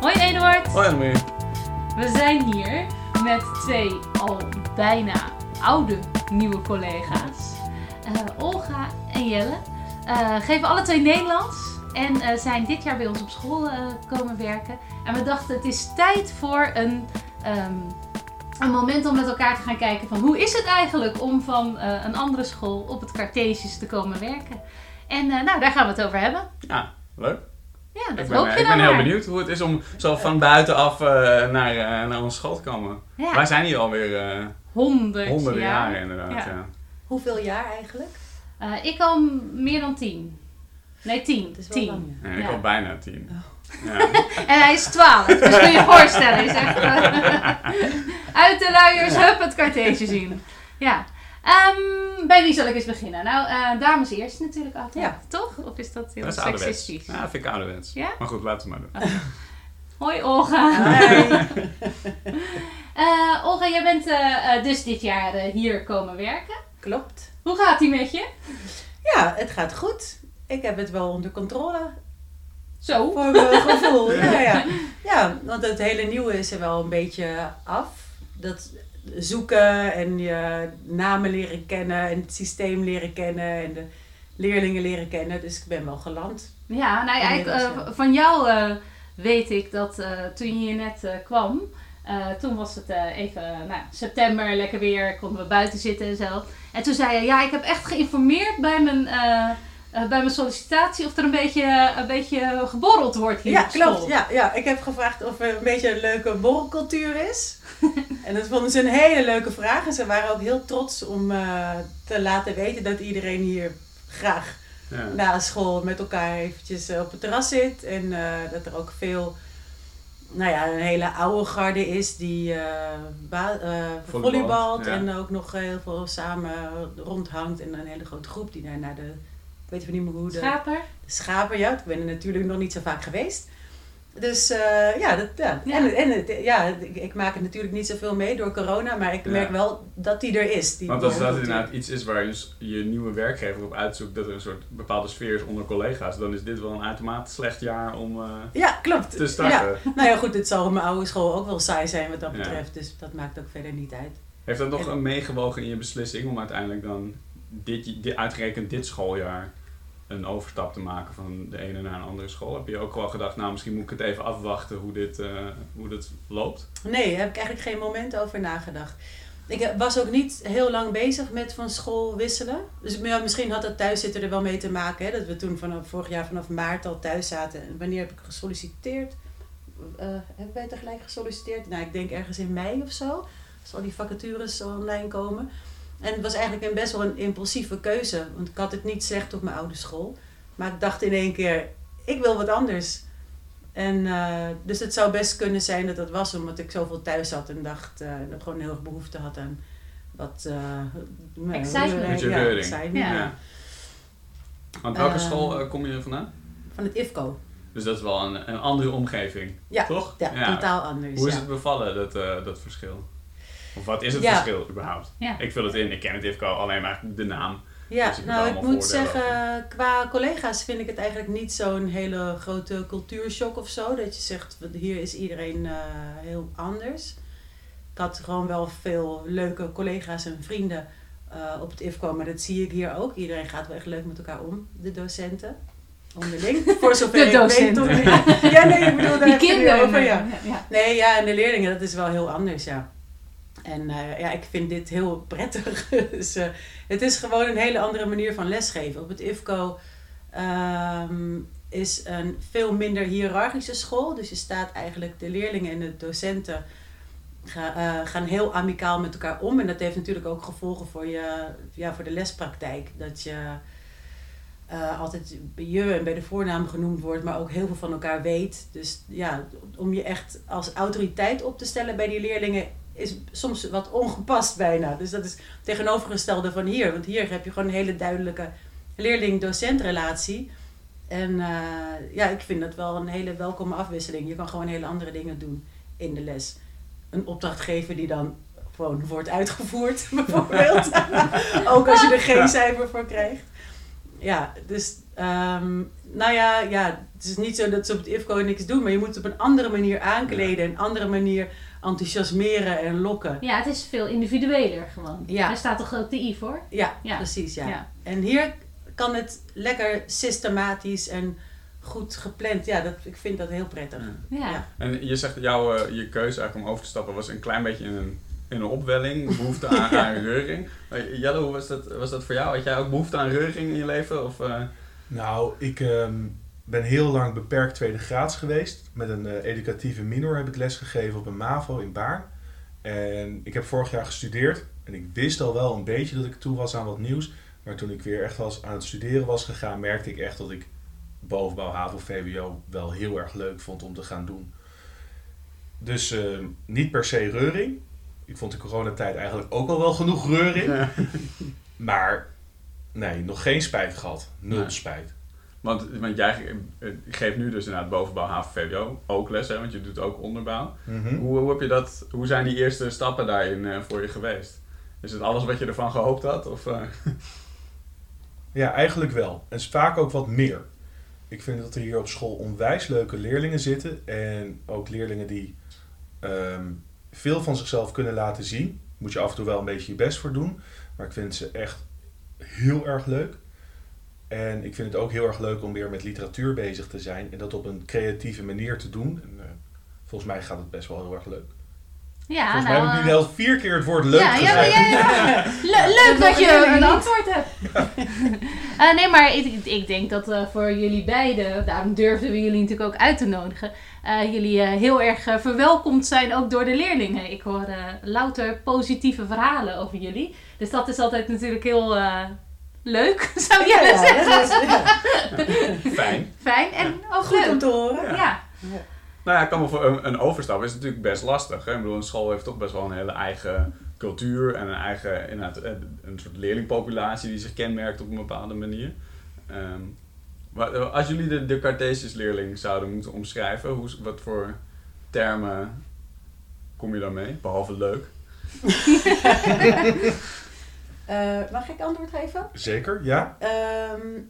Hoi Eduard. Hoi Annemarie. We zijn hier met twee al bijna oude nieuwe collega's. Eh, Olga en Jelle. Eh, geven alle twee Nederlands. En eh, zijn dit jaar bij ons op school komen werken. En we dachten het is tijd voor een, ehm, een moment om met elkaar te gaan kijken van hoe is het eigenlijk om van een andere school op het Cartesius te komen werken. En nou, daar gaan we het over hebben. Ja, leuk. Ja, dat Ik ben, hoop je ik dan ben heel benieuwd hoe het is om zo van buitenaf eh, naar, eh, naar onze school te komen. Ja, Wij zijn hier alweer eh honderd honderden jaar. jaren inderdaad. Ja. Ja. Hoeveel jaar eigenlijk? Eh, ik al meer dan tien. Nee, tien. Het is wel tien. lang. ja. En ik Ja. al bijna tien. Oh. Ja. En hij is twaalf. Dus kun je je voorstellen. Hij zegt, uit de luiers, Ja. hup, het Cartesius zien. Ja. Ehm, bij wie zal ik eens beginnen? Nou, eh, dames eerst natuurlijk altijd. Ja. Toch? Of is dat heel Dat is seksistisch? Ja, dat vind ik ouderwets. Ja? Maar goed, laten we maar doen. Hoi Olga. Hi. Eh, Olga, jij bent eh, dus dit jaar hier komen werken. Klopt. Hoe gaat die met je? Ja, het gaat goed. Ik heb het wel onder controle. Zo. Voor mijn gevoel. Ja, ja. ja, want het hele nieuwe is er wel een beetje af. Dat zoeken en je namen leren kennen en het systeem leren kennen en de leerlingen leren kennen. Dus ik ben wel geland. Ja, nou Inmiddels, eh, van jou eh, weet ik dat eh, toen je hier net kwam, toen was het even nou, september, lekker weer, konden we buiten zitten en zo. En toen zei je, ja, ik heb echt geïnformeerd bij mijn, bij mijn sollicitatie of er een beetje, een beetje geborreld wordt hier Ja, klopt. Ja, ja, ik heb gevraagd of er een beetje een leuke borrelcultuur is. en dat vonden ze een hele leuke vraag. En ze waren ook heel trots om eh, te laten weten dat iedereen hier graag Ja. na school met elkaar eventjes eh, op het terras zit. En eh, dat er ook veel, nou ja, een hele oude garde is die eh eh, Volleybalt, volleybalt ja. en ook nog heel veel samen rondhangt. En een hele grote groep die daar naar de, ik weet even niet meer hoe de, Schaper? de schapen, ja, ik ben er natuurlijk nog niet zo vaak geweest. Dus eh, ja, dat, ja. Ja. En, en het, ja, ik, ik maak het natuurlijk niet zoveel mee door corona, maar ik Ja. merk wel dat die er is. Die Want als dat inderdaad iets is waar je je nieuwe werkgever op uitzoekt, dat er een soort bepaalde sfeer is onder collega's, dan is dit wel een uitermate slecht jaar om eh, Ja, klopt. te starten. Ja. Nou ja, goed, het zal op mijn oude school ook wel saai zijn wat dat Ja. betreft. Dus dat maakt ook verder niet uit. Heeft dat nog En- een meegewogen in je beslissing om uiteindelijk dan dit, dit, uitgerekend dit schooljaar een overstap te maken van de ene naar een andere school? Heb je ook wel gedacht, nou misschien moet ik het even afwachten hoe dit, eh, hoe dit loopt? Nee, daar heb ik eigenlijk geen moment over nagedacht. Ik was ook niet heel lang bezig met van school wisselen. Dus misschien had dat thuiszitten er wel mee te maken. Hè, dat we toen vanaf vorig jaar vanaf maart al thuis zaten. En wanneer heb ik gesolliciteerd? Eh, hebben wij tegelijk gesolliciteerd? Nou, ik denk ergens in mei of zo. Als al die vacatures online komen. En het was eigenlijk een best wel een impulsieve keuze. Want ik had het niet slecht op mijn oude school. Maar ik dacht in één keer, ik wil wat anders. En eh, dus het zou best kunnen zijn dat dat was omdat ik zoveel thuis zat en dacht eh, dat ik gewoon heel erg behoefte had aan wat uh, Excitement. Ja, excitement, Ja. ja. Want welke Ehm. school eh, kom je vandaan? Van het IFCO. Dus dat is wel een, een andere omgeving, Ja, toch? Ja, totaal anders. Hoe is ja. het bevallen, dat, eh, dat verschil? Of wat is het Ja. verschil überhaupt? Ja. Ik vul het in, ik ken het IFCO alleen maar de naam. Ja, Dus ik nou ik moet voordelen zeggen, qua collega's vind ik het eigenlijk niet zo'n hele grote cultuurshock of zo. Dat je zegt, hier is iedereen eh, heel anders. Ik had gewoon wel veel leuke collega's en vrienden eh, op het IFCO, maar dat zie ik hier ook. Iedereen gaat wel echt leuk met elkaar om, de docenten. Onderling, voor zover De ik weet. docenten. Ja, nee, ik bedoel daar Die kinderen. over, ja. ja. Nee, ja, en de leerlingen, dat is wel heel anders, ja. En eh, ja, ik vind dit heel prettig. dus, eh, het is gewoon een hele andere manier van lesgeven. Op het IFCO ehm, is een veel minder hiërarchische school. Dus je staat eigenlijk, de leerlingen en de docenten eh, gaan heel amicaal met elkaar om. En dat heeft natuurlijk ook gevolgen voor, je, ja, voor de lespraktijk. Dat je altijd bij je en bij de voornaam genoemd wordt, maar ook heel veel van elkaar weet. Dus ja, om je echt als autoriteit op te stellen bij die leerlingen is soms wat ongepast bijna. Dus dat is het tegenovergestelde van hier. Want hier heb je gewoon een hele duidelijke leerling-docent relatie. En eh, ja, ik vind dat wel een hele welkome afwisseling. Je kan gewoon hele andere dingen doen in de les. Een opdracht geven die dan gewoon wordt uitgevoerd, bijvoorbeeld. Ook als je er geen cijfer voor krijgt. Ja, dus Ehm, nou ja, ja, het is niet zo dat ze op het IFCO niks doen, maar je moet het op een andere manier aankleden, een andere manier enthousiasmeren en lokken. Ja, het is veel individueler gewoon. Ja. Er staat toch ook de I voor? Ja, Ja. precies. Ja. Ja. En hier kan het lekker systematisch en goed gepland. Ja, dat, ik vind dat heel prettig. Ja. En je zegt jouw eh, je keuze eigenlijk om over te stappen was een klein beetje in een, in een opwelling, behoefte aan, aan reuring. Eh, Jelle, hoe was dat, was dat voor jou? Had jij ook behoefte aan reuring in je leven? Of, eh, Nou, ik ehm, ben heel lang beperkt tweede graads geweest. Met een eh, educatieve minor heb ik lesgegeven op een MAVO in Baarn. En ik heb vorig jaar gestudeerd. En ik wist al wel een beetje dat ik toe was aan wat nieuws. Maar toen ik weer echt was aan het studeren was gegaan, merkte ik echt dat ik bovenbouw, HAVO, VWO wel heel erg leuk vond om te gaan doen. Dus ehm, niet per se reuring. Ik vond de coronatijd eigenlijk ook al wel genoeg reuring. ja. Maar nee, nog geen spijt gehad. Nul Nee. spijt. Want, want jij eh, geeft nu dus inderdaad bovenbouw, HAVO, VWO ook les, hè, want je doet ook onderbouw. Mhm. Hoe, hoe, heb je dat, hoe zijn die eerste stappen daarin eh, voor je geweest? Is het alles wat je ervan gehoopt had? Of, eh? Ja, eigenlijk wel. En vaak ook wat meer. Ik vind dat er hier op school onwijs leuke leerlingen zitten. En ook leerlingen die ehm, veel van zichzelf kunnen laten zien. Moet je af en toe wel een beetje je best voor doen. Maar ik vind ze echt heel erg leuk. En ik vind het ook heel erg leuk om weer met literatuur bezig te zijn. En dat op een creatieve manier te doen. En, eh, volgens mij gaat het best wel heel erg leuk. Ja, volgens mij nou, heb ik nu al vier keer het woord leuk ja, gezegd. ja, ja. Le- leuk Dat dat je een antwoord hebt. Eh, nee, maar ik, ik denk dat eh, voor jullie beiden, daarom durfden we jullie natuurlijk ook uit te nodigen, eh, jullie eh, heel erg verwelkomd zijn ook door de leerlingen. Ik hoor eh, louter positieve verhalen over jullie. Dus dat is altijd natuurlijk heel eh, leuk, zou je Ja, zeggen. dat is- ja. Fijn. Fijn en ook Goed om te horen. Ja. Nou ja, ik kan me voor een, een overstap is natuurlijk best lastig. Hè? Ik bedoel, een school heeft toch best wel een hele eigen cultuur en een eigen inderdaad, een, een soort leerlingpopulatie die zich kenmerkt op een bepaalde manier. Ehm, wat- als jullie de, de Cartesius leerling zouden moeten omschrijven, hoe, wat voor termen kom je dan mee? Behalve leuk. Eh, mag ik antwoord geven? Zeker, ja. Ehm,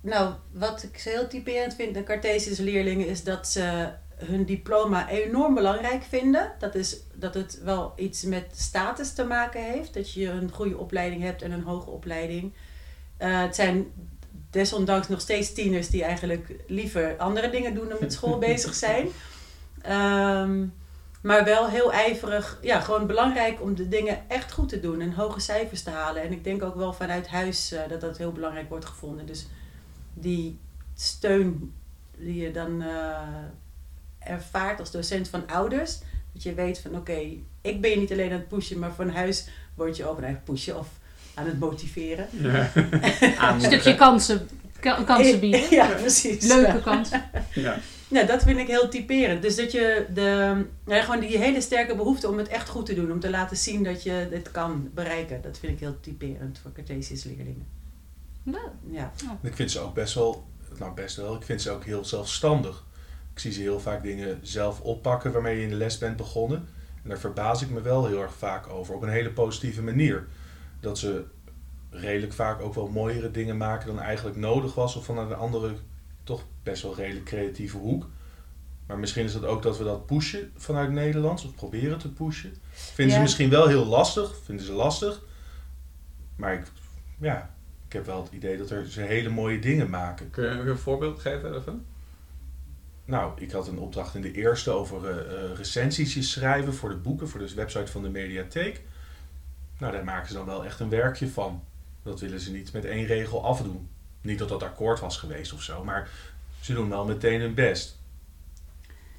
nou, wat ik heel typerend vind aan Cartesius leerlingen is dat ze hun diploma enorm belangrijk vinden. Dat is dat het wel iets met status te maken heeft. Dat je een goede opleiding hebt en een hoge opleiding. Eh, het zijn desondanks nog steeds tieners die eigenlijk liever andere dingen doen dan met school bezig zijn. Ehm, maar wel heel ijverig, ja, gewoon belangrijk om de dingen echt goed te doen en hoge cijfers te halen. En ik denk ook wel vanuit huis eh, dat dat heel belangrijk wordt gevonden. Dus die steun die je dan eh, ervaart als docent van ouders. Dat je weet van oké, ik ben je niet alleen aan het pushen, maar van huis word je ook aan het pushen of aan het motiveren. Ja. Een stukje kansen, ka- kansen bieden. Ja, precies. Leuke kansen. Ja. Ja, dat vind ik heel typerend. Dus dat je de, ja, gewoon die hele sterke behoefte om het echt goed te doen. Om te laten zien dat je dit kan bereiken. Dat vind ik heel typerend voor Cartesius leerlingen. Leuk. Ja. Ik vind ze ook best wel, nou best wel, ik vind ze ook heel zelfstandig. Ik zie ze heel vaak dingen zelf oppakken waarmee je in de les bent begonnen. En daar verbaas ik me wel heel erg vaak over, op een hele positieve manier. Dat ze redelijk vaak ook wel mooiere dingen maken dan eigenlijk nodig was, of vanuit een andere, toch best wel redelijk creatieve hoek. Maar misschien is het ook dat we dat pushen vanuit Nederlands, of proberen te pushen. Vinden Ja. ze misschien wel heel lastig, vinden ze lastig. Maar ik, ja, ik heb wel het idee dat er ze hele mooie dingen maken. Kun je een voorbeeld geven ervan? Nou, ik had een opdracht in de eerste over eh eh, recensies schrijven voor de boeken, voor de website van de mediatheek. Nou, daar maken ze dan wel echt een werkje van. Dat willen ze niet met één regel afdoen. Niet dat dat akkoord was geweest of zo, maar ze doen wel meteen hun best.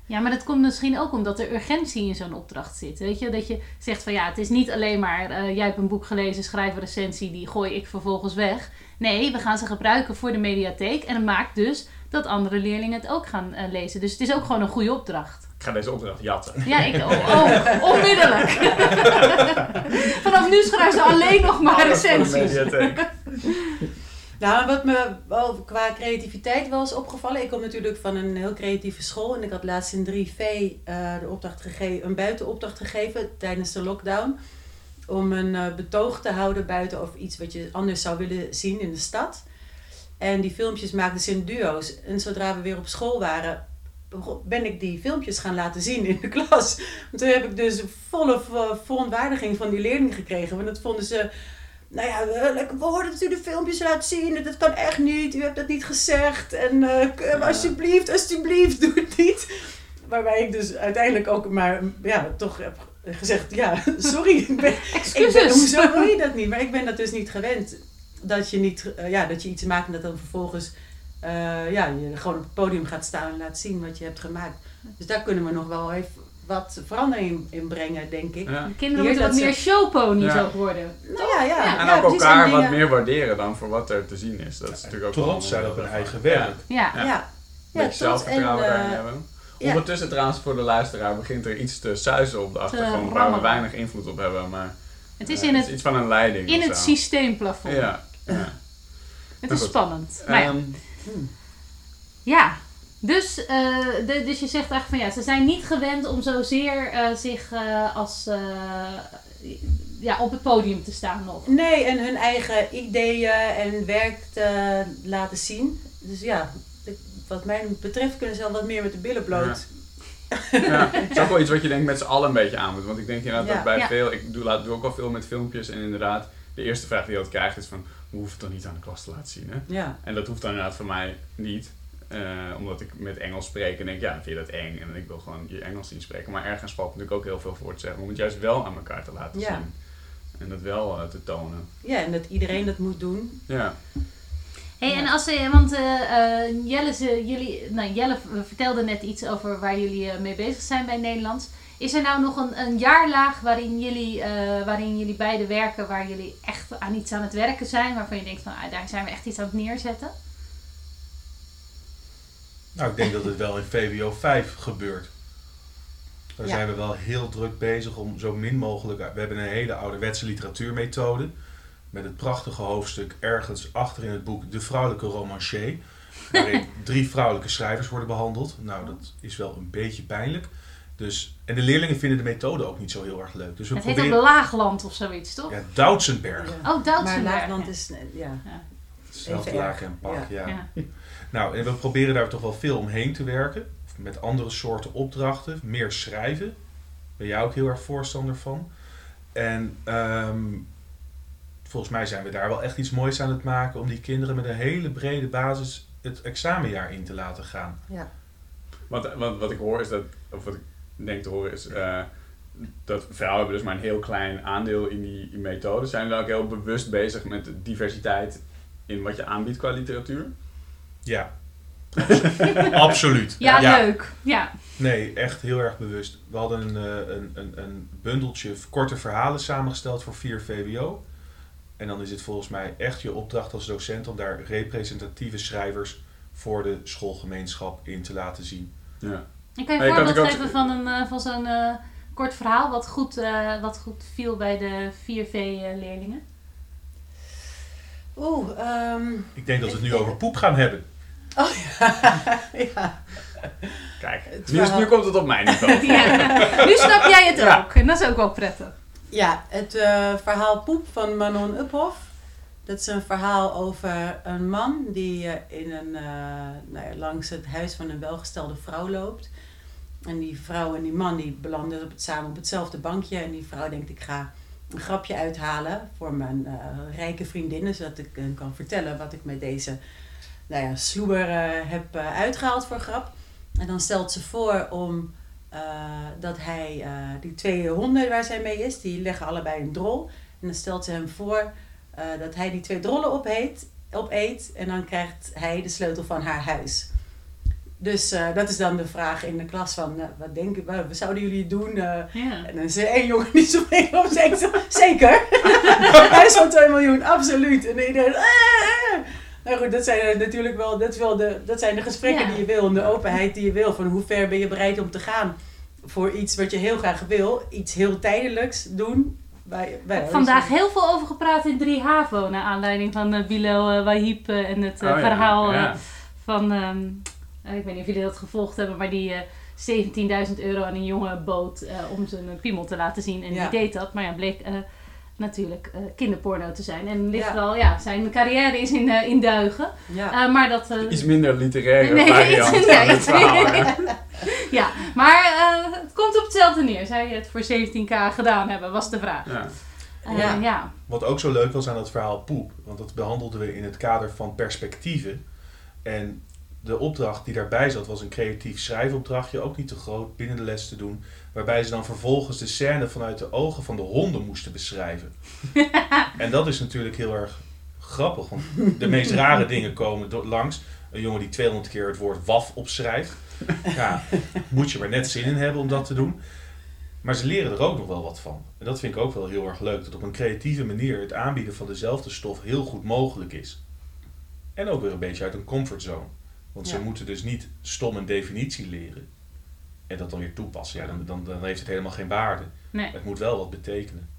Ja, maar dat komt misschien ook omdat er urgentie in zo'n opdracht zit. Weet je, dat je zegt van ja, het is niet alleen maar eh, jij hebt een boek gelezen, schrijf een recensie, die gooi ik vervolgens weg. Nee, we gaan ze gebruiken voor de mediatheek en dat maakt dus dat andere leerlingen het ook gaan eh, lezen. Dus het is ook gewoon een goede opdracht. Ik ga deze opdracht jatten. Ja, ik, oh, oh, onmiddellijk. Vanaf nu schrijven ze alleen nog maar Alles voor de recensies. Nou, wat me wel qua creativiteit wel is opgevallen. Ik kom natuurlijk van een heel creatieve school. En ik had laatst in 3V eh, de opdracht gegeven, een buitenopdracht gegeven tijdens de lockdown. Om een eh, betoog te houden buiten over iets wat je anders zou willen zien in de stad. En die filmpjes maakten ze in duo's. En zodra we weer op school waren, ben ik die filmpjes gaan laten zien in de klas. En toen heb ik dus volle v- verontwaardiging van die leerlingen gekregen. Want dat vonden ze... Nou ja, we, we hoorden dat u de filmpjes laat zien. Dat kan echt niet. U hebt dat niet gezegd. En eh, alsjeblieft, alsjeblieft, doe het niet. Waarbij ik dus uiteindelijk ook maar ja, toch heb gezegd... Ja, sorry, ik ben, ik ben, Excuses. hoezo wil je dat niet? Maar ik ben dat dus niet gewend. Dat je, niet, eh, ja, dat je iets maakt en dat dan vervolgens eh, ja, je gewoon op het podium gaat staan en laat zien wat je hebt gemaakt. Dus daar kunnen we nog wel even wat verandering in, brengen, denk ik. Ja. De kinderen Hier moeten wat ze- meer showponies Ja. ook worden. Nou ja, ja. Ja, En ja, ook elkaar wat dingen- meer waarderen dan voor wat er te zien is. Dat is natuurlijk ook wel Trots zijn een op hun eigen werk. Ja. Ja, Ja. ja. Een beetje trots zelfvertrouwen en, daarin eh, hebben. ja. Ondertussen trouwens voor de luisteraar begint er iets te suizen op de achtergrond waar we weinig invloed op hebben. Maar Het is eh, in het het, iets van een leiding in het systeemplafond. Ja. ja. Het is spannend. Maar ja, Ehm, ja. Dus, eh, de, dus je zegt eigenlijk van ja, ze zijn niet gewend om zozeer eh, zich eh, als eh, ja, op het podium te staan nog. Nee, en hun eigen ideeën en werk te laten zien. Dus ja, wat mij betreft kunnen ze al wat meer met de billen bloot. ja, het is ook wel iets wat je denk met z'n allen een beetje aan moet. Want ik denk inderdaad Ja. dat bij Ja. veel, ik doe, laat, doe ook wel veel met filmpjes en inderdaad, de eerste vraag die je altijd krijgt is van, hoe hoeft het dan niet aan de klas te laten zien hè? Ja, En dat hoeft dan inderdaad voor mij niet. Eh, omdat ik met Engels spreek en denk, ja, vind je dat eng? En ik wil gewoon je Engels zien spreken. Maar ergens valt natuurlijk ook heel veel voor te zeggen. Om het juist wel aan elkaar te laten Ja. zien. En dat wel eh, te tonen. ja, en dat iedereen dat moet doen. Ja. Hey, Ja. en als ze, want eh, eh, Jelle, ze, jullie, nou, Jelle vertelde net iets over waar jullie eh, mee bezig zijn bij Nederlands. Is er nou nog een, een jaarlaag waarin jullie, eh, waarin jullie beide werken, waar jullie echt aan iets aan het werken zijn, waarvan je denkt van ah, daar zijn we echt iets aan het neerzetten? Nou, ik denk dat het wel in VWO 5 gebeurt. Daar Ja. zijn we wel heel druk bezig om zo min mogelijk. We hebben een hele ouderwetse literatuurmethode. Met het prachtige hoofdstuk ergens achter in het boek De Vrouwelijke Romancier. Waarin drie vrouwelijke schrijvers worden behandeld. Nou, dat is wel een beetje pijnlijk. Dus, en de leerlingen vinden de methode ook niet zo heel erg leuk. Dus we Het heet ook proberen. Laagland of zoiets, toch? Ja, Doutsenberg. Ja. Oh, Doutsenberg. Maar Laagland ja. is, ja. Laken erg. en pak, ja. Ja. Nou, en we proberen daar toch wel veel omheen te werken. Met andere soorten opdrachten, meer schrijven. Ben jij ook heel erg voorstander van. En ehm, volgens mij zijn we daar wel echt iets moois aan het maken om die kinderen met een hele brede basis het examenjaar in te laten gaan. ja. Wat, wat, wat ik hoor is dat, of wat ik denk te horen is, eh, dat vrouwen hebben dus maar een heel klein aandeel in die in methode. Zijn jullie ook heel bewust bezig met de diversiteit in wat je aanbiedt qua literatuur? Ja, absoluut. Ja, leuk. Ja. Nee, echt heel erg bewust. We hadden een, eh, een, een, een bundeltje korte verhalen samengesteld voor 4 VWO. En dan is het volgens mij echt je opdracht als docent om daar representatieve schrijvers voor de schoolgemeenschap in te laten zien. Ja. Ik kan je een voorbeeld geven van, een, eh, van zo'n eh, kort verhaal wat goed, eh, wat goed viel bij de 4V-leerlingen. Oeh, ehm, Ik denk dat we het nu over poep gaan hebben. Oh ja. ja. Kijk, Het nu, is- nu komt het op mijn niveau. ja. Nu snap jij het Ja. ook. En dat is ook wel prettig. Ja, het eh, verhaal Poep van Manon Uphoff. Dat is een verhaal over een man die eh, in een, eh, nou ja, langs het huis van een welgestelde vrouw loopt. En die vrouw en die man die belanden op het, samen op hetzelfde bankje. En die vrouw denkt, ik ga een grapje uithalen voor mijn eh, rijke vriendinnen. Zodat ik eh, kan vertellen wat ik met deze nou ja, sloeber eh, heb eh, uitgehaald voor grap. En dan stelt ze voor om eh, dat hij, die twee honden waar zij mee is, die leggen allebei een drol. En dan stelt ze hem voor dat hij die twee drollen opeet, opeet en dan krijgt hij de sleutel van haar huis. Dus dat is dan de vraag in de klas van, wat denken wat zouden jullie doen? Ja. en dan er één jongen die zo mee op zegt, zeker. Huis van 2 miljoen, absoluut. En iedereen, "Ah, ah." Nou goed, dat zijn eh, natuurlijk wel, dat is wel de, dat zijn de gesprekken Ja. die je wil en de openheid die je wil. Van hoe ver ben je bereid om te gaan voor iets wat je heel graag wil. Iets heel tijdelijks doen. Bij, bij, heb vandaag heel veel over gepraat in 3 HAVO. Naar aanleiding van eh, eh, Wahib eh, en het eh, Oh ja, verhaal eh, ja. van... ehm, eh, ik weet niet of jullie dat gevolgd hebben, maar die eh 17.000 euro aan een jongen bood eh, om zijn piemel te laten zien. En Ja. die deed dat. Maar ja, bleek eh, natuurlijk eh, kinderporno te zijn. En ligt Ja. wel, ja, zijn carrière is in, eh, in duigen. Ja. Eh, maar dat... eh, Iets minder literaire Nee, variant iets- verhaal. hè? ja, maar eh, het komt op hetzelfde neer. Zou je het voor 17k gedaan hebben, was de vraag. Ja. Ja. ja. Wat ook zo leuk was aan het verhaal Poep, want dat behandelden we in het kader van perspectieven. En de opdracht die daarbij zat was een creatief schrijfopdrachtje, ook niet te groot, binnen de les te doen. Waarbij ze dan vervolgens de scène vanuit de ogen van de honden moesten beschrijven. en dat is natuurlijk heel erg grappig, want de meest rare dingen komen langs. Een jongen die 200 keer het woord waf opschrijft. Ja, moet je maar net zin in hebben om dat te doen. Maar ze leren er ook nog wel wat van. En dat vind ik ook wel heel erg leuk. Dat op een creatieve manier het aanbieden van dezelfde stof heel goed mogelijk is. En ook weer een beetje uit een comfortzone. Want ze moeten dus niet stom een definitie leren. En dat dan weer toepassen. Ja, dan, dan, dan heeft het helemaal geen waarde. Nee. Het moet wel wat betekenen.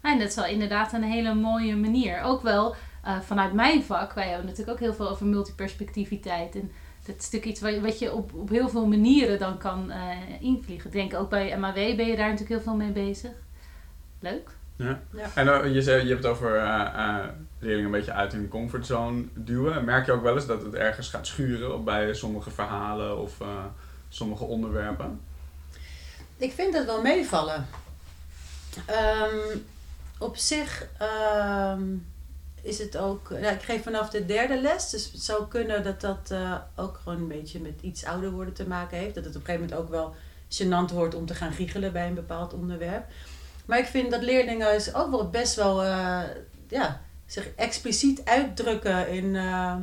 En dat is wel inderdaad een hele mooie manier. Ook wel eh, vanuit mijn vak. Wij hebben natuurlijk ook heel veel over multiperspectiviteit. En dat is natuurlijk iets wat, wat je op, op heel veel manieren dan kan eh, invliegen. Ik denk ook bij MAW ben je daar natuurlijk heel veel mee bezig. Leuk. Ja. Ja. En eh, je, zei, je hebt het over eh, leerlingen een beetje uit hun comfortzone duwen. Merk je ook wel eens dat het ergens gaat schuren bij sommige verhalen of sommige onderwerpen? Ik vind dat wel meevallen. Ehm, op zich ehm, is het ook. Nou, ik geef vanaf de derde les, dus het zou kunnen dat dat ook gewoon een beetje met iets ouder worden te maken heeft. Dat het op een gegeven moment ook wel gênant wordt om te gaan giechelen bij een bepaald onderwerp. Maar ik vind dat leerlingen is ook wel best wel eh, ja, zich expliciet uitdrukken in eh,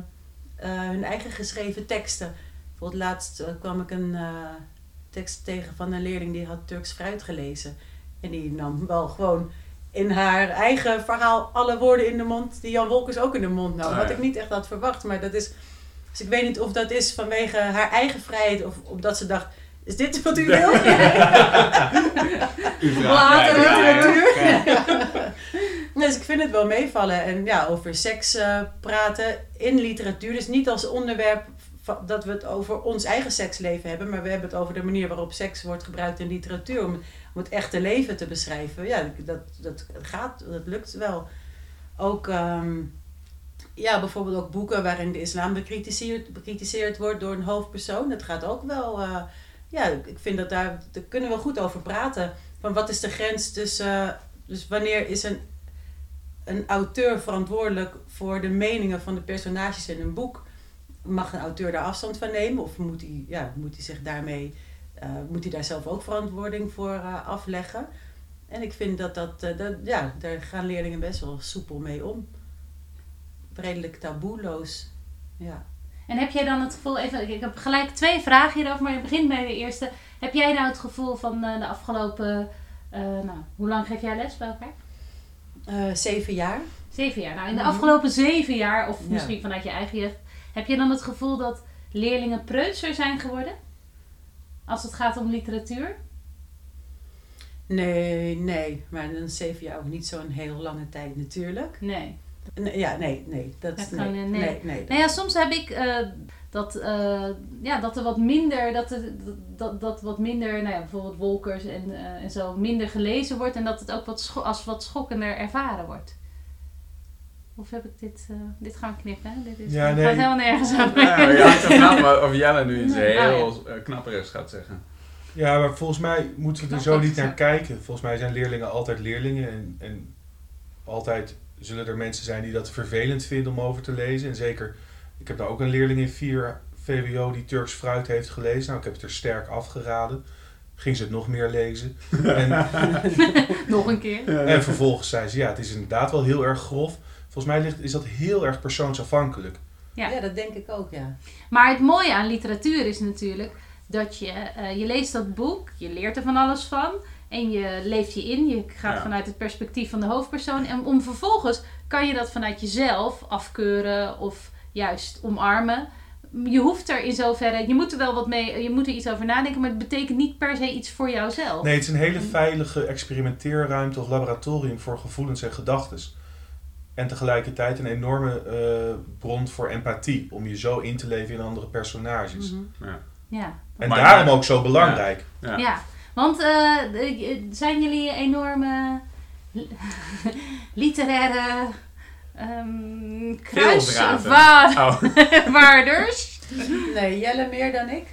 eh, hun eigen geschreven teksten. Bijvoorbeeld laatst kwam ik een tekst tegen van een leerling die had Turks fruit gelezen. En die nam wel gewoon in haar eigen verhaal alle woorden in de mond die Jan Wolkers ook in de mond nam. Ah, Wat ja. ik niet echt had verwacht. Maar dat is. Dus ik weet niet of dat is vanwege haar eigen vrijheid of omdat ze dacht. Is dit wat u wil? U Later Ja, ja, ja. literatuur. Dus ik vind het wel meevallen. En ja, over seks eh, praten in literatuur. Dus niet als onderwerp dat we het over ons eigen seksleven hebben. Maar we hebben het over de manier waarop seks wordt gebruikt in literatuur. Om, om het echte leven te beschrijven. Ja, dat, dat gaat, dat lukt wel. Ook, ehm, ja, bijvoorbeeld ook boeken waarin de islam bekritiseerd, bekritiseerd wordt door een hoofdpersoon. Dat gaat ook wel... eh, ja, ik vind dat daar, kunnen we goed over praten. Van wat is de grens tussen. dus wanneer is een, een auteur verantwoordelijk voor de meningen van de personages in een boek? Mag een auteur daar afstand van nemen? Of moet hij, ja, moet hij zich daarmee. eh, moet hij daar zelf ook verantwoording voor eh, afleggen? En ik vind dat dat, eh, dat. Ja, daar gaan leerlingen best wel soepel mee om. Redelijk taboeloos. Ja. En heb jij dan het gevoel, even, ik heb gelijk twee vragen hierover, maar ik begin bij de eerste. Heb jij nou het gevoel van eh, de afgelopen, eh, nou, hoe lang geef jij les bij elkaar? Eh, zeven jaar. Zeven jaar. Nou, in de Mhm. afgelopen zeven jaar, of Ja. misschien vanuit je eigen jeugd, heb je dan het gevoel dat leerlingen preutser zijn geworden? Als het gaat om literatuur? Nee, nee. Maar dan zeven jaar ook niet zo'n heel lange tijd natuurlijk. Nee. Nee, ja, nee, nee. Dat, Dat nee, kan, nee, nee. nee, nee. Nou ja, soms heb ik eh, dat, eh, ja, dat er wat minder, dat, er, dat, dat wat minder, nou ja, bijvoorbeeld Wolkers en, eh, en zo, minder gelezen wordt en dat het ook wat als wat schokkender ervaren wordt. Of heb ik dit, eh, dit gaan knippen, hè? Dit is, Ja, het nee. gaat helemaal nergens over. Ja, je had het vanaf of Jelle nu iets Nee, heel oh eh, knapperigs gaat zeggen. Ja, maar volgens mij moeten we er zo niet naar kijken. Volgens mij zijn leerlingen altijd leerlingen. En, en altijd zullen er mensen zijn die dat vervelend vinden om over te lezen. En zeker, ik heb nou ook een leerling in 4 VWO die Turks fruit heeft gelezen. Nou, ik heb het er sterk afgeraden. Ging ze het nog meer lezen. En, Nog een keer. en vervolgens zei ze, ja, het is inderdaad wel heel erg grof. Volgens mij ligt, is dat heel erg persoonsafhankelijk. Ja. Ja. dat denk ik ook, ja. Maar het mooie aan literatuur is natuurlijk dat je, eh, je leest dat boek, je leert er van alles van en je leeft je in. Je gaat Ja. vanuit het perspectief van de hoofdpersoon. En om vervolgens kan je dat vanuit jezelf afkeuren of juist omarmen. Je hoeft er in zoverre, je moet er wel wat mee, je moet er iets over nadenken, maar het betekent niet per se iets voor jouzelf. Nee, het is een hele veilige experimenteerruimte of laboratorium voor gevoelens en gedachten. En tegelijkertijd een enorme eh, bron voor empathie. Om je zo in te leven in andere personages. Mhm. Ja. En Maar- daarom ook zo belangrijk. Ja. Want eh, de- zijn jullie enorme literaire ehm Veelvraten. kruiswaarders. Oh, Nee, Jelle meer dan ik,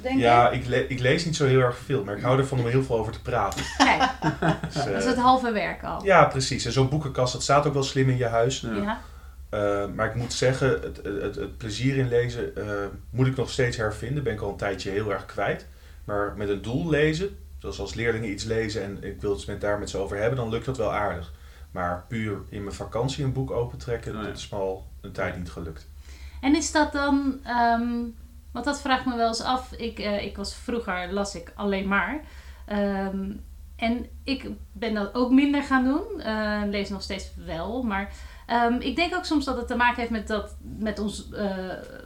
denk Ja, ik. ik, le- ik lees niet zo heel erg veel, maar ik hou ervan om er heel veel over te praten. Kijk, Dus, dat is eh, het halve werk al. ja, precies. En zo'n boekenkast, dat staat ook wel slim in je huis. Ja. Ja. Eh, maar ik moet zeggen, het, het, het plezier in lezen eh, moet ik nog steeds hervinden. Ben ik al een tijdje heel erg kwijt. Maar met een doel lezen, zoals als leerlingen iets lezen en ik wil het met, daar met ze over hebben, dan lukt dat wel aardig. Maar puur in mijn vakantie een boek opentrekken, Oh dat is me al een tijd niet gelukt. En is dat dan, ehm, want dat vraagt me wel eens af. Ik, eh, ik was vroeger, las ik alleen maar. Ehm, en ik ben dat ook minder gaan doen. Eh, lees nog steeds wel, maar ehm, ik denk ook soms dat het te maken heeft met, dat, met, ons, eh,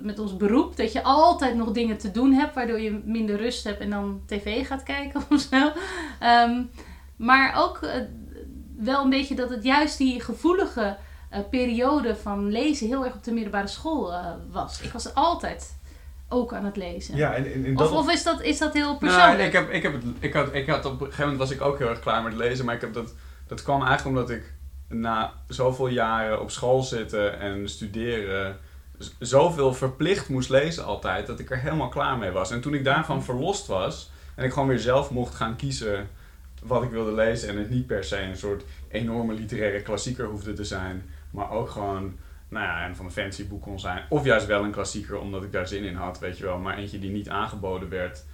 met ons beroep. Dat je altijd nog dingen te doen hebt, waardoor je minder rust hebt en dan tv gaat kijken of zo. Ehm, maar ook eh, wel een beetje dat het juist die gevoelige eh, periode van lezen heel erg op de middelbare school eh, was. Ik was altijd ook aan het lezen. Ja, en, en, en Of, is, dat, is dat heel persoonlijk? Nou, ik, heb, ik, heb het, ik, had, ik had op een gegeven moment was ik ook heel erg klaar met lezen, maar ik heb dat, dat kwam eigenlijk omdat ik na zoveel jaren op school zitten en studeren zoveel verplicht moest lezen altijd, dat ik er helemaal klaar mee was. En toen ik daarvan verlost was en ik gewoon weer zelf mocht gaan kiezen wat ik wilde lezen en het niet per se een soort enorme literaire klassieker hoefde te zijn, maar ook gewoon nou ja, een van de fancy boek kon zijn. Of juist wel een klassieker, omdat ik daar zin in had, weet je wel. Maar eentje die niet aangeboden werd.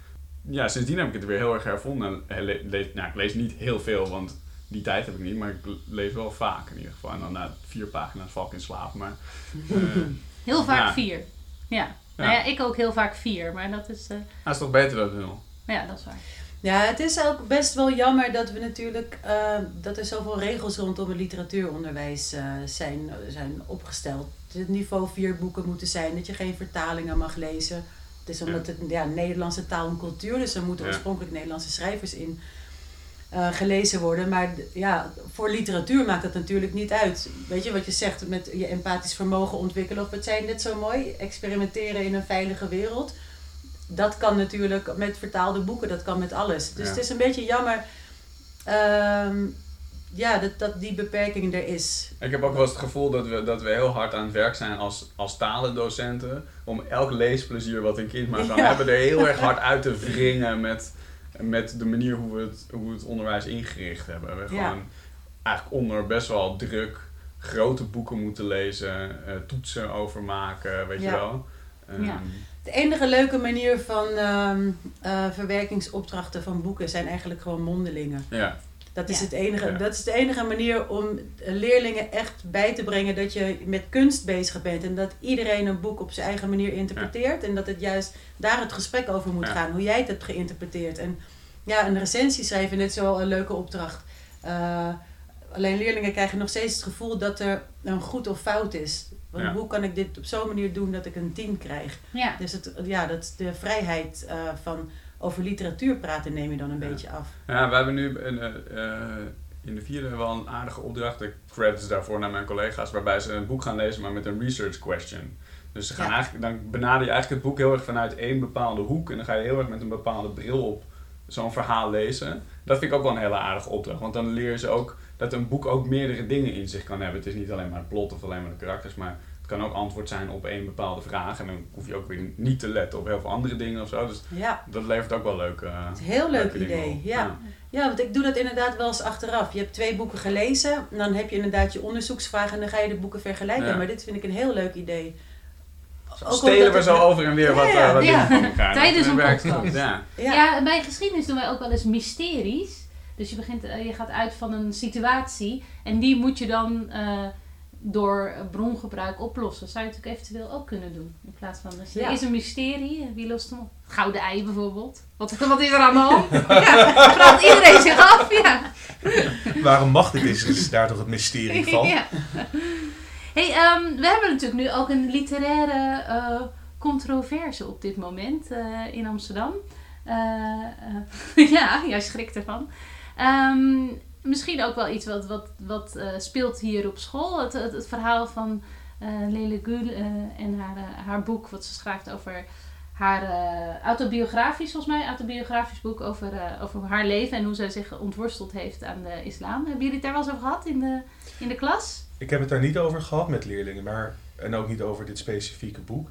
Ja, sindsdien heb ik het weer heel erg hervonden. Le- nou, ik lees niet heel veel, want die tijd heb ik niet. Maar ik lees wel vaak in ieder geval. En dan na vier pagina's val ik in slaap. Maar eh, Heel vaak Ja. vier. Ja. Nou ja, ik ook heel vaak vier, maar dat is, eh, dat is toch beter dan nul. ja, dat is waar. Ja, het is ook best wel jammer dat we natuurlijk eh, dat er zoveel regels rondom het literatuuronderwijs eh, zijn, zijn opgesteld. Dat het niveau vier boeken moeten zijn, dat je geen vertalingen mag lezen. Het is omdat het ja, Nederlandse taal en cultuur, dus er moeten Ja. oorspronkelijk Nederlandse schrijvers in eh, gelezen worden. Maar ja, voor literatuur maakt dat natuurlijk niet uit. Weet je wat je zegt met je empathisch vermogen ontwikkelen of wat zijn dit zo mooi? Experimenteren in een veilige wereld. Dat kan natuurlijk met vertaalde boeken, dat kan met alles. Dus Ja. het is een beetje jammer ehm, ja, dat, dat die beperking er is. Ik heb ook wel eens het gevoel dat we, dat we heel hard aan het werk zijn als, als talendocenten. Om elk leesplezier wat een kind maar kan Ja. hebben, er heel erg hard uit te wringen met, met de manier hoe we, het, hoe we het onderwijs ingericht hebben. We Ja. gewoon eigenlijk onder best wel druk grote boeken moeten lezen, eh, toetsen over maken, weet je Ja. wel. Ehm, Ja. De enige leuke manier van ehm, eh, verwerkingsopdrachten van boeken zijn eigenlijk gewoon mondelingen. ja. Dat is, Ja. het enige, Ja. dat is de enige manier om leerlingen echt bij te brengen dat je met kunst bezig bent. En dat iedereen een boek op zijn eigen manier interpreteert. En dat het juist daar het gesprek over moet Ja. gaan. Hoe jij het hebt geïnterpreteerd. En ja, een recensie schrijven is wel een leuke opdracht. Eh, alleen leerlingen krijgen nog steeds het gevoel dat er een goed of fout is. Want Ja. Hoe kan ik dit op zo'n manier doen dat ik een 10 krijg? Ja. Dus het, ja, dat, de vrijheid eh, van over literatuur praten neem je dan een Ja. beetje af. Ja, we hebben nu een, eh, eh, in de vierde wel een aardige opdracht. De credits daarvoor naar mijn collega's, waarbij ze een boek gaan lezen, maar met een research question. Dus ze gaan Ja. eigenlijk, dan benader je eigenlijk het boek heel erg vanuit één bepaalde hoek. En dan ga je heel erg met een bepaalde bril op zo'n verhaal lezen. Dat vind ik ook wel een hele aardige opdracht. Want dan leer je ze ook dat een boek ook meerdere dingen in zich kan hebben. Het is niet alleen maar het plot of alleen maar de karakters, maar kan ook antwoord zijn op één bepaalde vraag. En dan hoef je ook weer niet te letten op heel veel andere dingen of zo. Dus Ja, dat levert ook wel leuke. het is een heel leuk idee. Ja. Ja, want ik doe dat inderdaad wel eens achteraf. Je hebt twee boeken gelezen, en dan heb je inderdaad je onderzoeksvragen en dan ga je de boeken vergelijken. Ja. Maar dit vind ik een heel leuk idee. Ook Stelen we het- zo over en weer wat, eh, wat ja. dingen van elkaar. Tijdens een podcast. Ja, Ja. bij geschiedenis doen wij ook wel eens mysteries. Dus je, begint, eh, je gaat uit van een situatie en die moet je dan eh, door brongebruik oplossen. Dat zou je natuurlijk eventueel ook kunnen doen. In plaats van, dus er Ja. is een mysterie, wie lost hem op? Gouden ei bijvoorbeeld. Wat, wat is er aan de hand? ja, vraagt iedereen zich af. Ja. Waarom mag dit is, is daar toch het mysterie van. ja. Hey, ehm, we hebben natuurlijk nu ook een literaire eh, controverse op dit moment eh, in Amsterdam. Eh, eh, ja, jij schrikt ervan. Ehm, misschien ook wel iets wat, wat, wat eh, speelt hier op school. Het, het, verhaal van eh Lele Gül eh, en haar, haar boek wat ze schrijft over haar autobiografisch, volgens mij, autobiografisch boek over, over haar leven en hoe zij zich ontworsteld heeft aan de islam. Hebben jullie het daar wel eens over gehad in de, in de klas? Ik heb het daar niet over gehad met leerlingen, maar, en ook niet over dit specifieke boek.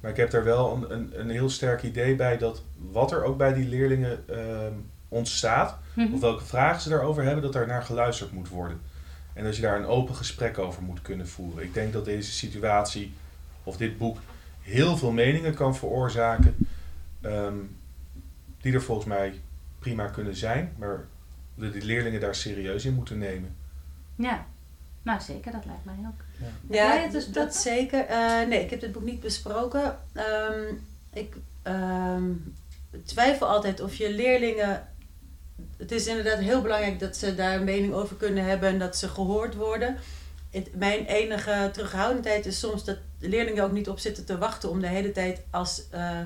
Maar ik heb daar wel een, een, een heel sterk idee bij dat wat er ook bij die leerlingen ontstaat, Mhm. of welke vragen ze daarover hebben, dat daar naar geluisterd moet worden. En dat je daar een open gesprek over moet kunnen voeren. Ik denk dat deze situatie, of dit boek, heel veel meningen kan veroorzaken, ehm, die er volgens mij prima kunnen zijn, maar dat die leerlingen daar serieus in moeten nemen. Ja, nou zeker, dat lijkt mij ook. Ja, het dus dat zeker. Eh, nee, ik heb dit boek niet besproken. Ehm, ik ehm, twijfel altijd of je leerlingen. Het is inderdaad heel belangrijk dat ze daar een mening over kunnen hebben en dat ze gehoord worden. Het, mijn enige terughoudendheid is soms dat de leerlingen ook niet op zitten te wachten om de hele tijd als eh,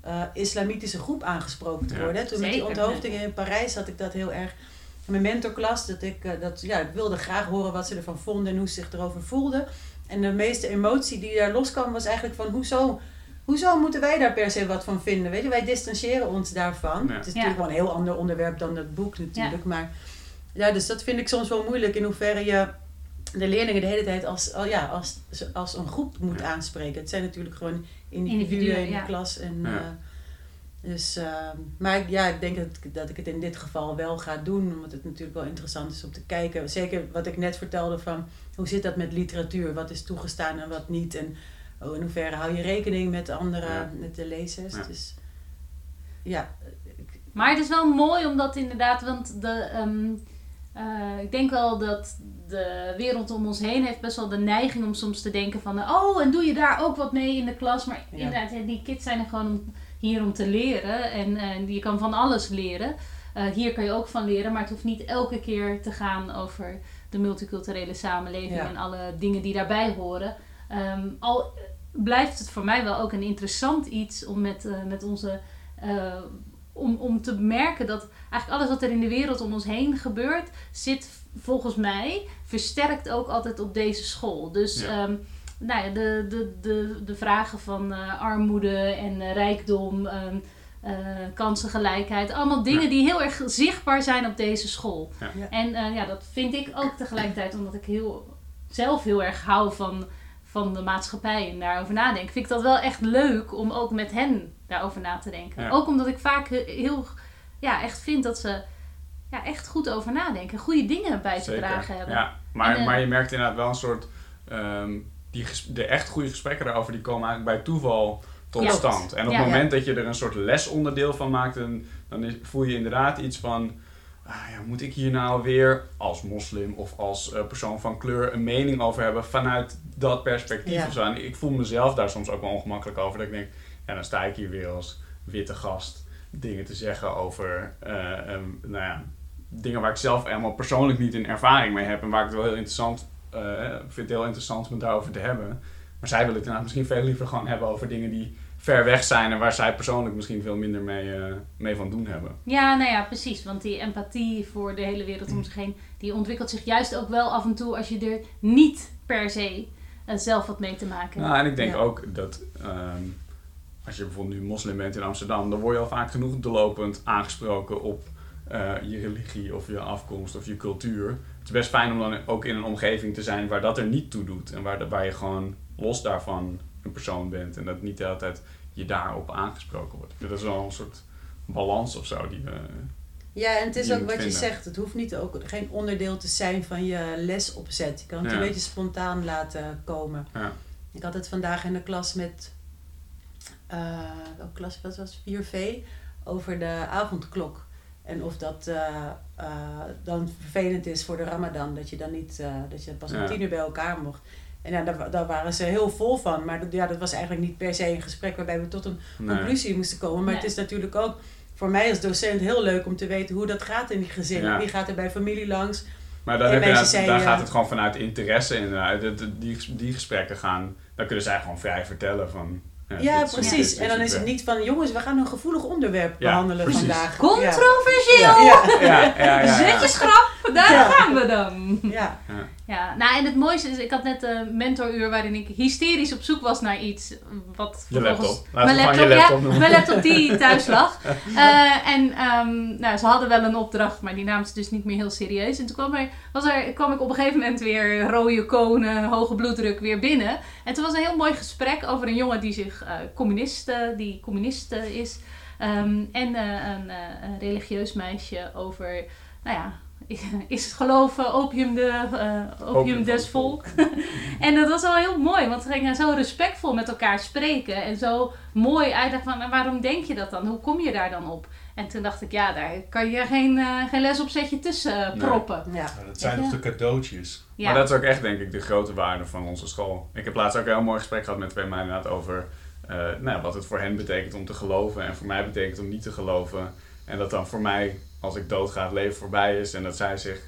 eh, islamitische groep aangesproken te Ja. worden. Toen met die onthoofdingen in Parijs had ik dat heel erg in mijn mentorklas. Dat ik, eh, dat, ja, ik wilde graag horen wat ze ervan vonden en hoe ze zich erover voelden. En de meeste emotie die daar loskwam was eigenlijk van hoezo, hoezo moeten wij daar per se wat van vinden? Weet je, wij distancieren ons daarvan. Ja. Het is Ja. natuurlijk wel een heel ander onderwerp dan het boek natuurlijk. Maar ja, dus dat vind ik soms wel moeilijk in hoeverre je de leerlingen de hele tijd als, al- ja, als, als een groep moet Ja. aanspreken. Het zijn natuurlijk gewoon individuen, Individuen, in ja. de klas. En, Ja. eh, dus, eh, maar ja, ik denk dat, ik- dat ik het in dit geval wel ga doen, omdat het natuurlijk wel interessant is om te kijken. Zeker wat ik net vertelde van hoe zit dat met literatuur? Wat is toegestaan en wat niet? En oh, in hoeverre hou je rekening met andere, Ja. met de lezers? Ja. Dus ja, Maar het is wel mooi omdat inderdaad, want de, ehm, eh, ik denk wel dat de wereld om ons heen heeft best wel de neiging om soms te denken van, oh, en doe je daar ook wat mee in de klas? Maar Ja. inderdaad, die kids zijn er gewoon om, hier om te leren en eh, je kan van alles leren. Eh, hier kan je ook van leren, maar het hoeft niet elke keer te gaan over de multiculturele samenleving Ja. en alle dingen die daarbij horen. Ehm, al blijft het voor mij wel ook een interessant iets om met, eh, met onze. eh, om, om te merken dat eigenlijk alles wat er in de wereld om ons heen gebeurt, zit volgens mij versterkt ook altijd op deze school. Dus Ja. ehm, nou ja, de, de, de, de vragen van eh, armoede en rijkdom, ehm, eh, kansengelijkheid, allemaal dingen Ja. die heel erg zichtbaar zijn op deze school. Ja. Ja. En eh, ja, dat vind ik ook tegelijkertijd, omdat ik heel, zelf heel erg hou van, van de maatschappij en daarover nadenken, vind ik dat wel echt leuk om ook met hen daarover na te denken. Ja. Ook omdat ik vaak he- heel, ja, echt vind dat ze ja, echt goed over nadenken, goede dingen bij te dragen hebben. Ja, maar, En, eh, maar je merkt inderdaad wel een soort... ehm, die de echt goede gesprekken daarover, die komen eigenlijk bij toeval tot Ja. stand. En op Ja. het moment dat je er een soort lesonderdeel van maakt, dan, dan is- voel je inderdaad iets van... Ah, ja, moet ik hier nou weer als moslim of als eh, persoon van kleur een mening over hebben vanuit dat perspectief Ja. of zo? En ik voel mezelf daar soms ook wel ongemakkelijk over. Dat ik denk, ja, dan sta ik hier weer als witte gast dingen te zeggen over eh, ehm, nou ja, dingen waar ik zelf helemaal persoonlijk niet een ervaring mee heb en waar ik het wel heel interessant eh, vind het heel interessant om het daarover te hebben. Maar zij willen het inderdaad misschien veel liever gewoon hebben over dingen die ver weg zijn en waar zij persoonlijk misschien veel minder mee, eh, mee van doen hebben. Ja, nou ja, precies. Want die empathie voor de hele wereld om zich heen, die ontwikkelt zich juist ook wel af en toe als je er niet per se eh, zelf wat mee te maken hebt. Nou, en ik denk Ja. ook dat ehm, als je bijvoorbeeld nu moslim bent in Amsterdam, dan word je al vaak genoeg doorlopend aangesproken op eh, je religie of je afkomst of je cultuur. Het is best fijn om dan ook in een omgeving te zijn waar dat er niet toe doet. En waar, waar je gewoon los daarvan een persoon bent. En dat niet de hele tijd je daarop aangesproken wordt. Dat is wel een soort balans of zo die we... Ja, en het is ook wat je zegt. Het hoeft niet ook geen onderdeel te zijn van je lesopzet. Je kan het Ja. een beetje spontaan laten komen. Ja. Ik had het vandaag in de klas met, eh welke klas was het? 4V, over de avondklok. En of dat eh, eh, dan vervelend is voor de ramadan, dat je dan niet, dat je pas om Ja. tien uur bij elkaar mocht. En ja, daar, daar waren ze heel vol van. Maar dat, ja, dat was eigenlijk niet per se een gesprek waarbij we tot een Nee. conclusie moesten komen. Maar Nee. het is natuurlijk ook voor mij als docent heel leuk om te weten hoe dat gaat in die gezinnen. Ja. Wie gaat er bij familie langs? Maar dan heb je, zei, eh, gaat het gewoon vanuit interesse inderdaad. Dat- dat- Die, die gesprekken gaan, dan kunnen zij gewoon vrij vertellen van... Ja, precies. En dan is het niet van, jongens, we gaan een gevoelig onderwerp Ja, behandelen precies. vandaag. Controversieel! Ja, ja, Ja, ja, ja. ja. Zetjesgrap, daar Ja. gaan we dan. ja. Ja, nou en het mooiste is, ik had net een mentoruur waarin ik hysterisch op zoek was naar iets wat Je laptop. Mijn laptop, je laptop ja, mijn laptop die thuis lag. Eh, en ehm, nou, ze hadden wel een opdracht, maar die namen ze dus niet meer heel serieus. En toen kwam, er, was er, kwam ik op een gegeven moment weer rode konen, hoge bloeddruk weer binnen. En toen was een heel mooi gesprek over een jongen die zich eh, communist, eh, die communist eh, is. Ehm, en een, een religieus meisje over, nou ja, is het geloven opium, de, eh, opium, des volk. en dat was wel heel mooi, want ze gingen zo respectvol met elkaar spreken. En zo mooi uitleggen van, en waarom denk je dat dan? Hoe kom je daar dan op? En toen dacht ik, ja, daar kan je geen, eh, geen lesopzetje tussen eh, Nee. proppen. Ja. Nou, dat zijn nog de cadeautjes. Ja. Maar dat is ook echt, denk ik, de grote waarde van onze school. Ik heb laatst ook een heel mooi gesprek gehad met twee meiden over eh, nou, ja, wat het voor hen betekent om te geloven en voor mij betekent om niet te geloven. En dat dan voor mij, als ik doodga, het leven voorbij is en dat zij zich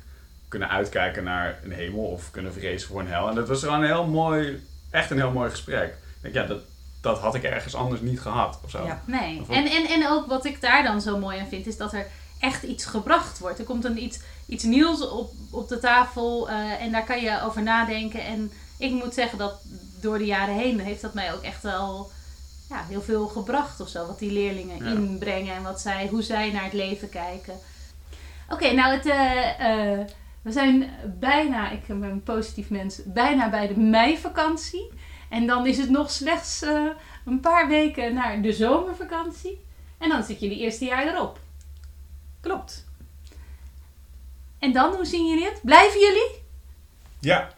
kunnen uitkijken naar een hemel of kunnen vrezen voor een hel. En dat was gewoon een heel mooi, echt een heel mooi gesprek. Ik denk, ja, dat, dat had ik ergens anders niet gehad of zo. Ja. Nee. Of En, en, en ook wat ik daar dan zo mooi aan vind, is dat er echt iets gebracht wordt. Er komt een iets, iets nieuws op, op de tafel eh, en daar kan je over nadenken. En ik moet zeggen dat door de jaren heen heeft dat mij ook echt wel ja, heel veel gebracht of zo. Wat die leerlingen Ja. inbrengen en wat zij, hoe zij naar het leven kijken. Oké, nou het, eh, eh, we zijn bijna, ik ben een positief mens, bijna bij de meivakantie. En dan is het nog slechts eh, een paar weken naar de zomervakantie. En dan zit jullie eerste jaar erop. Klopt. En dan, hoe zien jullie het? Blijven jullie? Ja,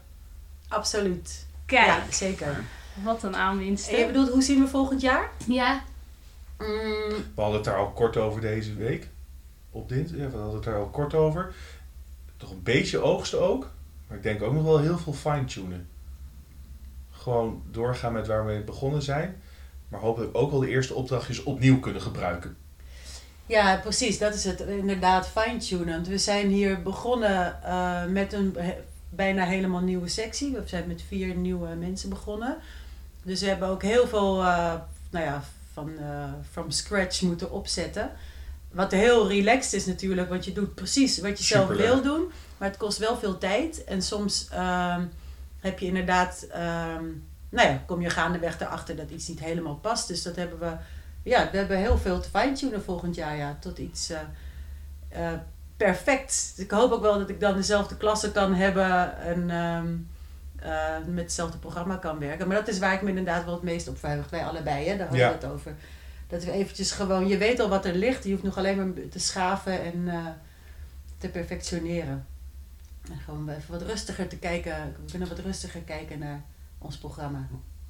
Absoluut. Kijk, Ja, zeker. Wat een aanwinst. En je bedoelt, hoe zien we volgend jaar? Ja, Mm, we hadden het daar al kort over deze week. Op dit, ja, we hadden het daar al kort over. Toch een beetje oogsten ook. Maar ik denk ook nog wel heel veel fine-tunen. Gewoon doorgaan met waar we begonnen zijn. Maar hopelijk ook wel de eerste opdrachtjes opnieuw kunnen gebruiken. Ja, precies. Dat is het. Inderdaad, fine-tunen. Want we zijn hier begonnen eh, met een bijna helemaal nieuwe sectie. We zijn met vier nieuwe mensen begonnen. Dus we hebben ook heel veel, eh, nou ja, van eh, from scratch moeten opzetten. Wat heel relaxed is natuurlijk, want je doet precies wat je zelf wil doen. Maar het kost wel veel tijd. En soms ehm, heb je inderdaad, ehm, nou ja, kom je gaandeweg erachter dat iets niet helemaal past. Dus dat hebben we ja, we hebben heel veel te fine-tunen volgend jaar, ja, tot iets eh, perfect. Ik hoop ook wel dat ik dan dezelfde klasse kan hebben en ehm, eh, met hetzelfde programma kan werken. Maar dat is waar ik me inderdaad wel het meest op verheug. Wij allebei, hè, daar hadden Ja. we het over. Dat we eventjes gewoon, je weet al wat er ligt, je hoeft nog alleen maar te schaven en eh, te perfectioneren. En gewoon even wat rustiger te kijken, we kunnen wat rustiger kijken naar ons programma.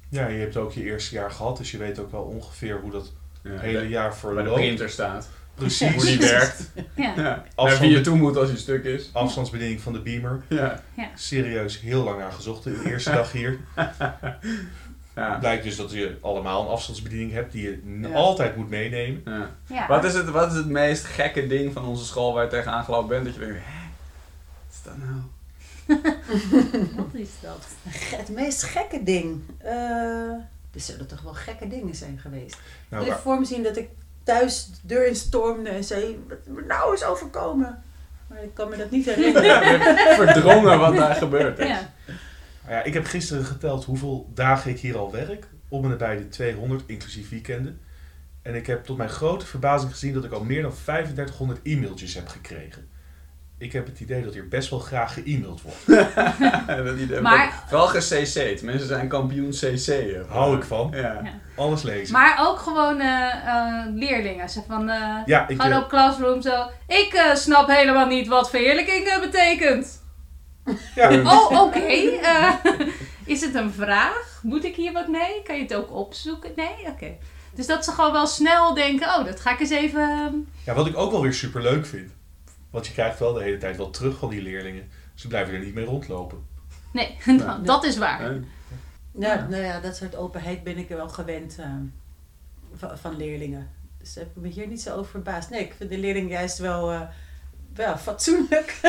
Ja, je hebt ook je eerste jaar gehad. Dus je weet ook wel ongeveer hoe dat Ja, hele de- jaar waar de verloopt. printer staat. Precies. Hoe die werkt. ja. Ja. Naar Afstand- wie je toe moet als je stuk is. Afstandsbediening van de beamer. Ja. Serieus heel lang aan gezocht de eerste dag hier. Ja. Blijkt dus dat je allemaal een afstandsbediening hebt die je Ja. altijd moet meenemen. Ja. ja. Wat, is het, wat is het meest gekke ding van onze school waar je tegenaan gelopen bent? Dat je denkt, hè? Wat is dat nou? Wat is dat? Het meest gekke ding. Eh, er zullen toch wel gekke dingen zijn geweest. Nou, ik voor me zien dat ik thuis de deur in stormde en zei: Wat nou is overkomen. Maar ik kan me dat niet herinneren. Verdrongen wat daar gebeurd is. Ja. Ja, ik heb gisteren geteld hoeveel dagen ik hier al werk. Om en nabij de 200, inclusief weekenden. En ik heb tot mijn grote verbazing gezien dat ik al meer dan 3500 e-mailtjes heb gekregen. Ik heb het idee dat hier best wel graag ge-e-maild wordt. dat idee. Maar- Vooral ge-cc'd. Mensen zijn kampioen cc'en. Hou ik van. Ja. Ja. Alles lezen. Maar ook gewoon eh, eh, leerlingen. Zeg van, eh, ja, ik, gewoon eh, op Classroom zo. Ik snap helemaal niet wat verheerlijking betekent. ja, Oh, oké. eh, is het een vraag? Moet ik hier wat mee? Kan je het ook opzoeken? Nee? Oké. Dus dat ze gewoon wel snel denken, oh, dat ga ik eens even... ehm, ja, wat ik ook wel weer super leuk vind. Want je krijgt wel de hele tijd wel terug van die leerlingen. Ze blijven er niet mee rondlopen. Nee, Ja. dat is waar. Ja, nou ja, dat soort openheid ben ik er wel gewend eh, van, van leerlingen. Dus daar heb ik me hier niet zo over verbaasd. Nee, ik vind de leerlingen juist wel, eh, wel fatsoenlijk.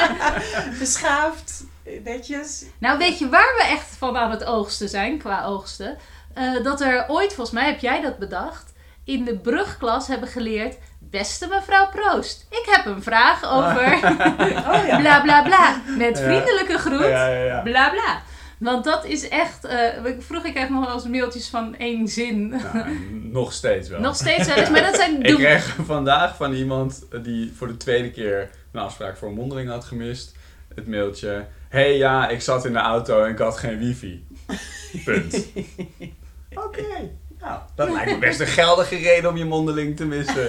Beschaafd, netjes. Nou, weet je waar we echt van aan het oogsten zijn, qua oogsten? Eh, dat er ooit, volgens mij heb jij dat bedacht, in de brugklas hebben geleerd Beste mevrouw Proost, ik heb een vraag over Oh ja. bla bla bla. Met vriendelijke groet, Ja, bla bla. Want dat is echt, eh, ik- kreeg ik nog wel eens mailtjes van één zin. Nou, nog steeds wel. Nog steeds wel eens, maar dat zijn... Ik kreeg vandaag van iemand die voor de tweede keer een afspraak voor een mondeling had gemist. Het mailtje. hey, ja, ik zat in de auto en ik had geen wifi. Punt. Oké. Nou, dat lijkt me best een geldige reden om je mondeling te missen.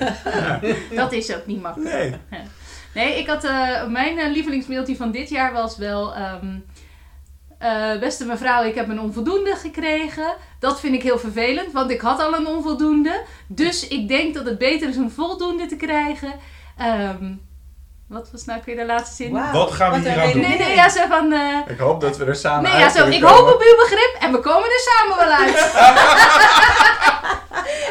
Dat is ook niet makkelijk. Nee. Nee, ik had eh, mijn eh, lievelingsmailtje van dit jaar was wel. ehm, eh, beste mevrouw, ik heb een onvoldoende gekregen. Dat vind ik heel vervelend, want ik had al een onvoldoende. Dus ik denk dat het beter is een voldoende te krijgen. Ehm, wat was nou weer de laatste zin? Wat gaan we wat hier aan doen? Nee, nee, ja, zo van. eh, Ik hoop dat we er samen nee, uit ja, zo. Ik komen. hoop op uw begrip en we komen er samen wel uit.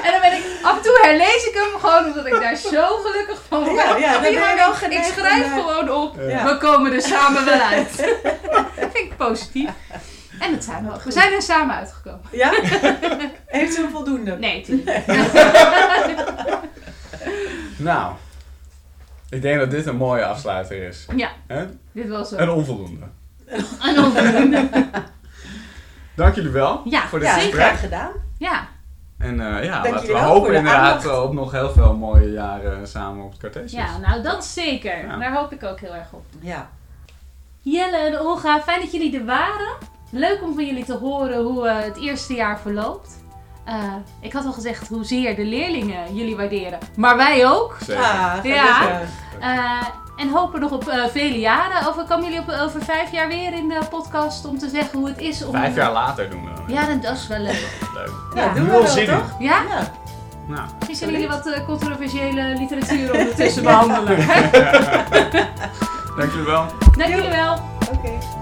en dan ben ik. Af en toe herlees ik hem gewoon omdat ik daar zo gelukkig van word. Ja, ja, dan ben Ik- wel ik geneigd schrijf eh, gewoon op. Ja. We komen er samen wel uit. dat vind ik positief. En dat zijn we ook. We zijn er samen uitgekomen. Ja? Heeft ze een voldoende? Nee, tuurlijk. Nou, ik denk dat dit een mooie afsluiter is. Ja, Hè? dit was. Een onvoldoende. Een onvoldoende. Dank jullie wel Ja, voor dit Ja, gesprek. graag gedaan. Ja, En eh, ja, Dank laten we hopen inderdaad aandacht. eh, op nog heel veel mooie jaren samen op het Cartesius. ja, nou dat zeker. Ja. Daar hoop ik ook heel erg op. Ja. Jelle en Olga, fijn dat jullie er waren. Leuk om van jullie te horen hoe eh, het eerste jaar verloopt. Eh, ik had al gezegd hoezeer de leerlingen jullie waarderen, maar wij ook. Zeker. Ah, Ja. Eh, en hopen nog op eh, vele jaren. Over, komen jullie op, over vijf jaar weer in de podcast om te zeggen hoe het is om... Vijf jaar later doen we dan. Ja, dat is wel leuk. Leuk. Ja, Ja. doen we al wel, zin in. toch? Ja? Ja. Nou, Misschien zullen jullie wat eh, controversiële literatuur ondertussen behandelen. dank jullie wel. Dank jullie wel. Oké.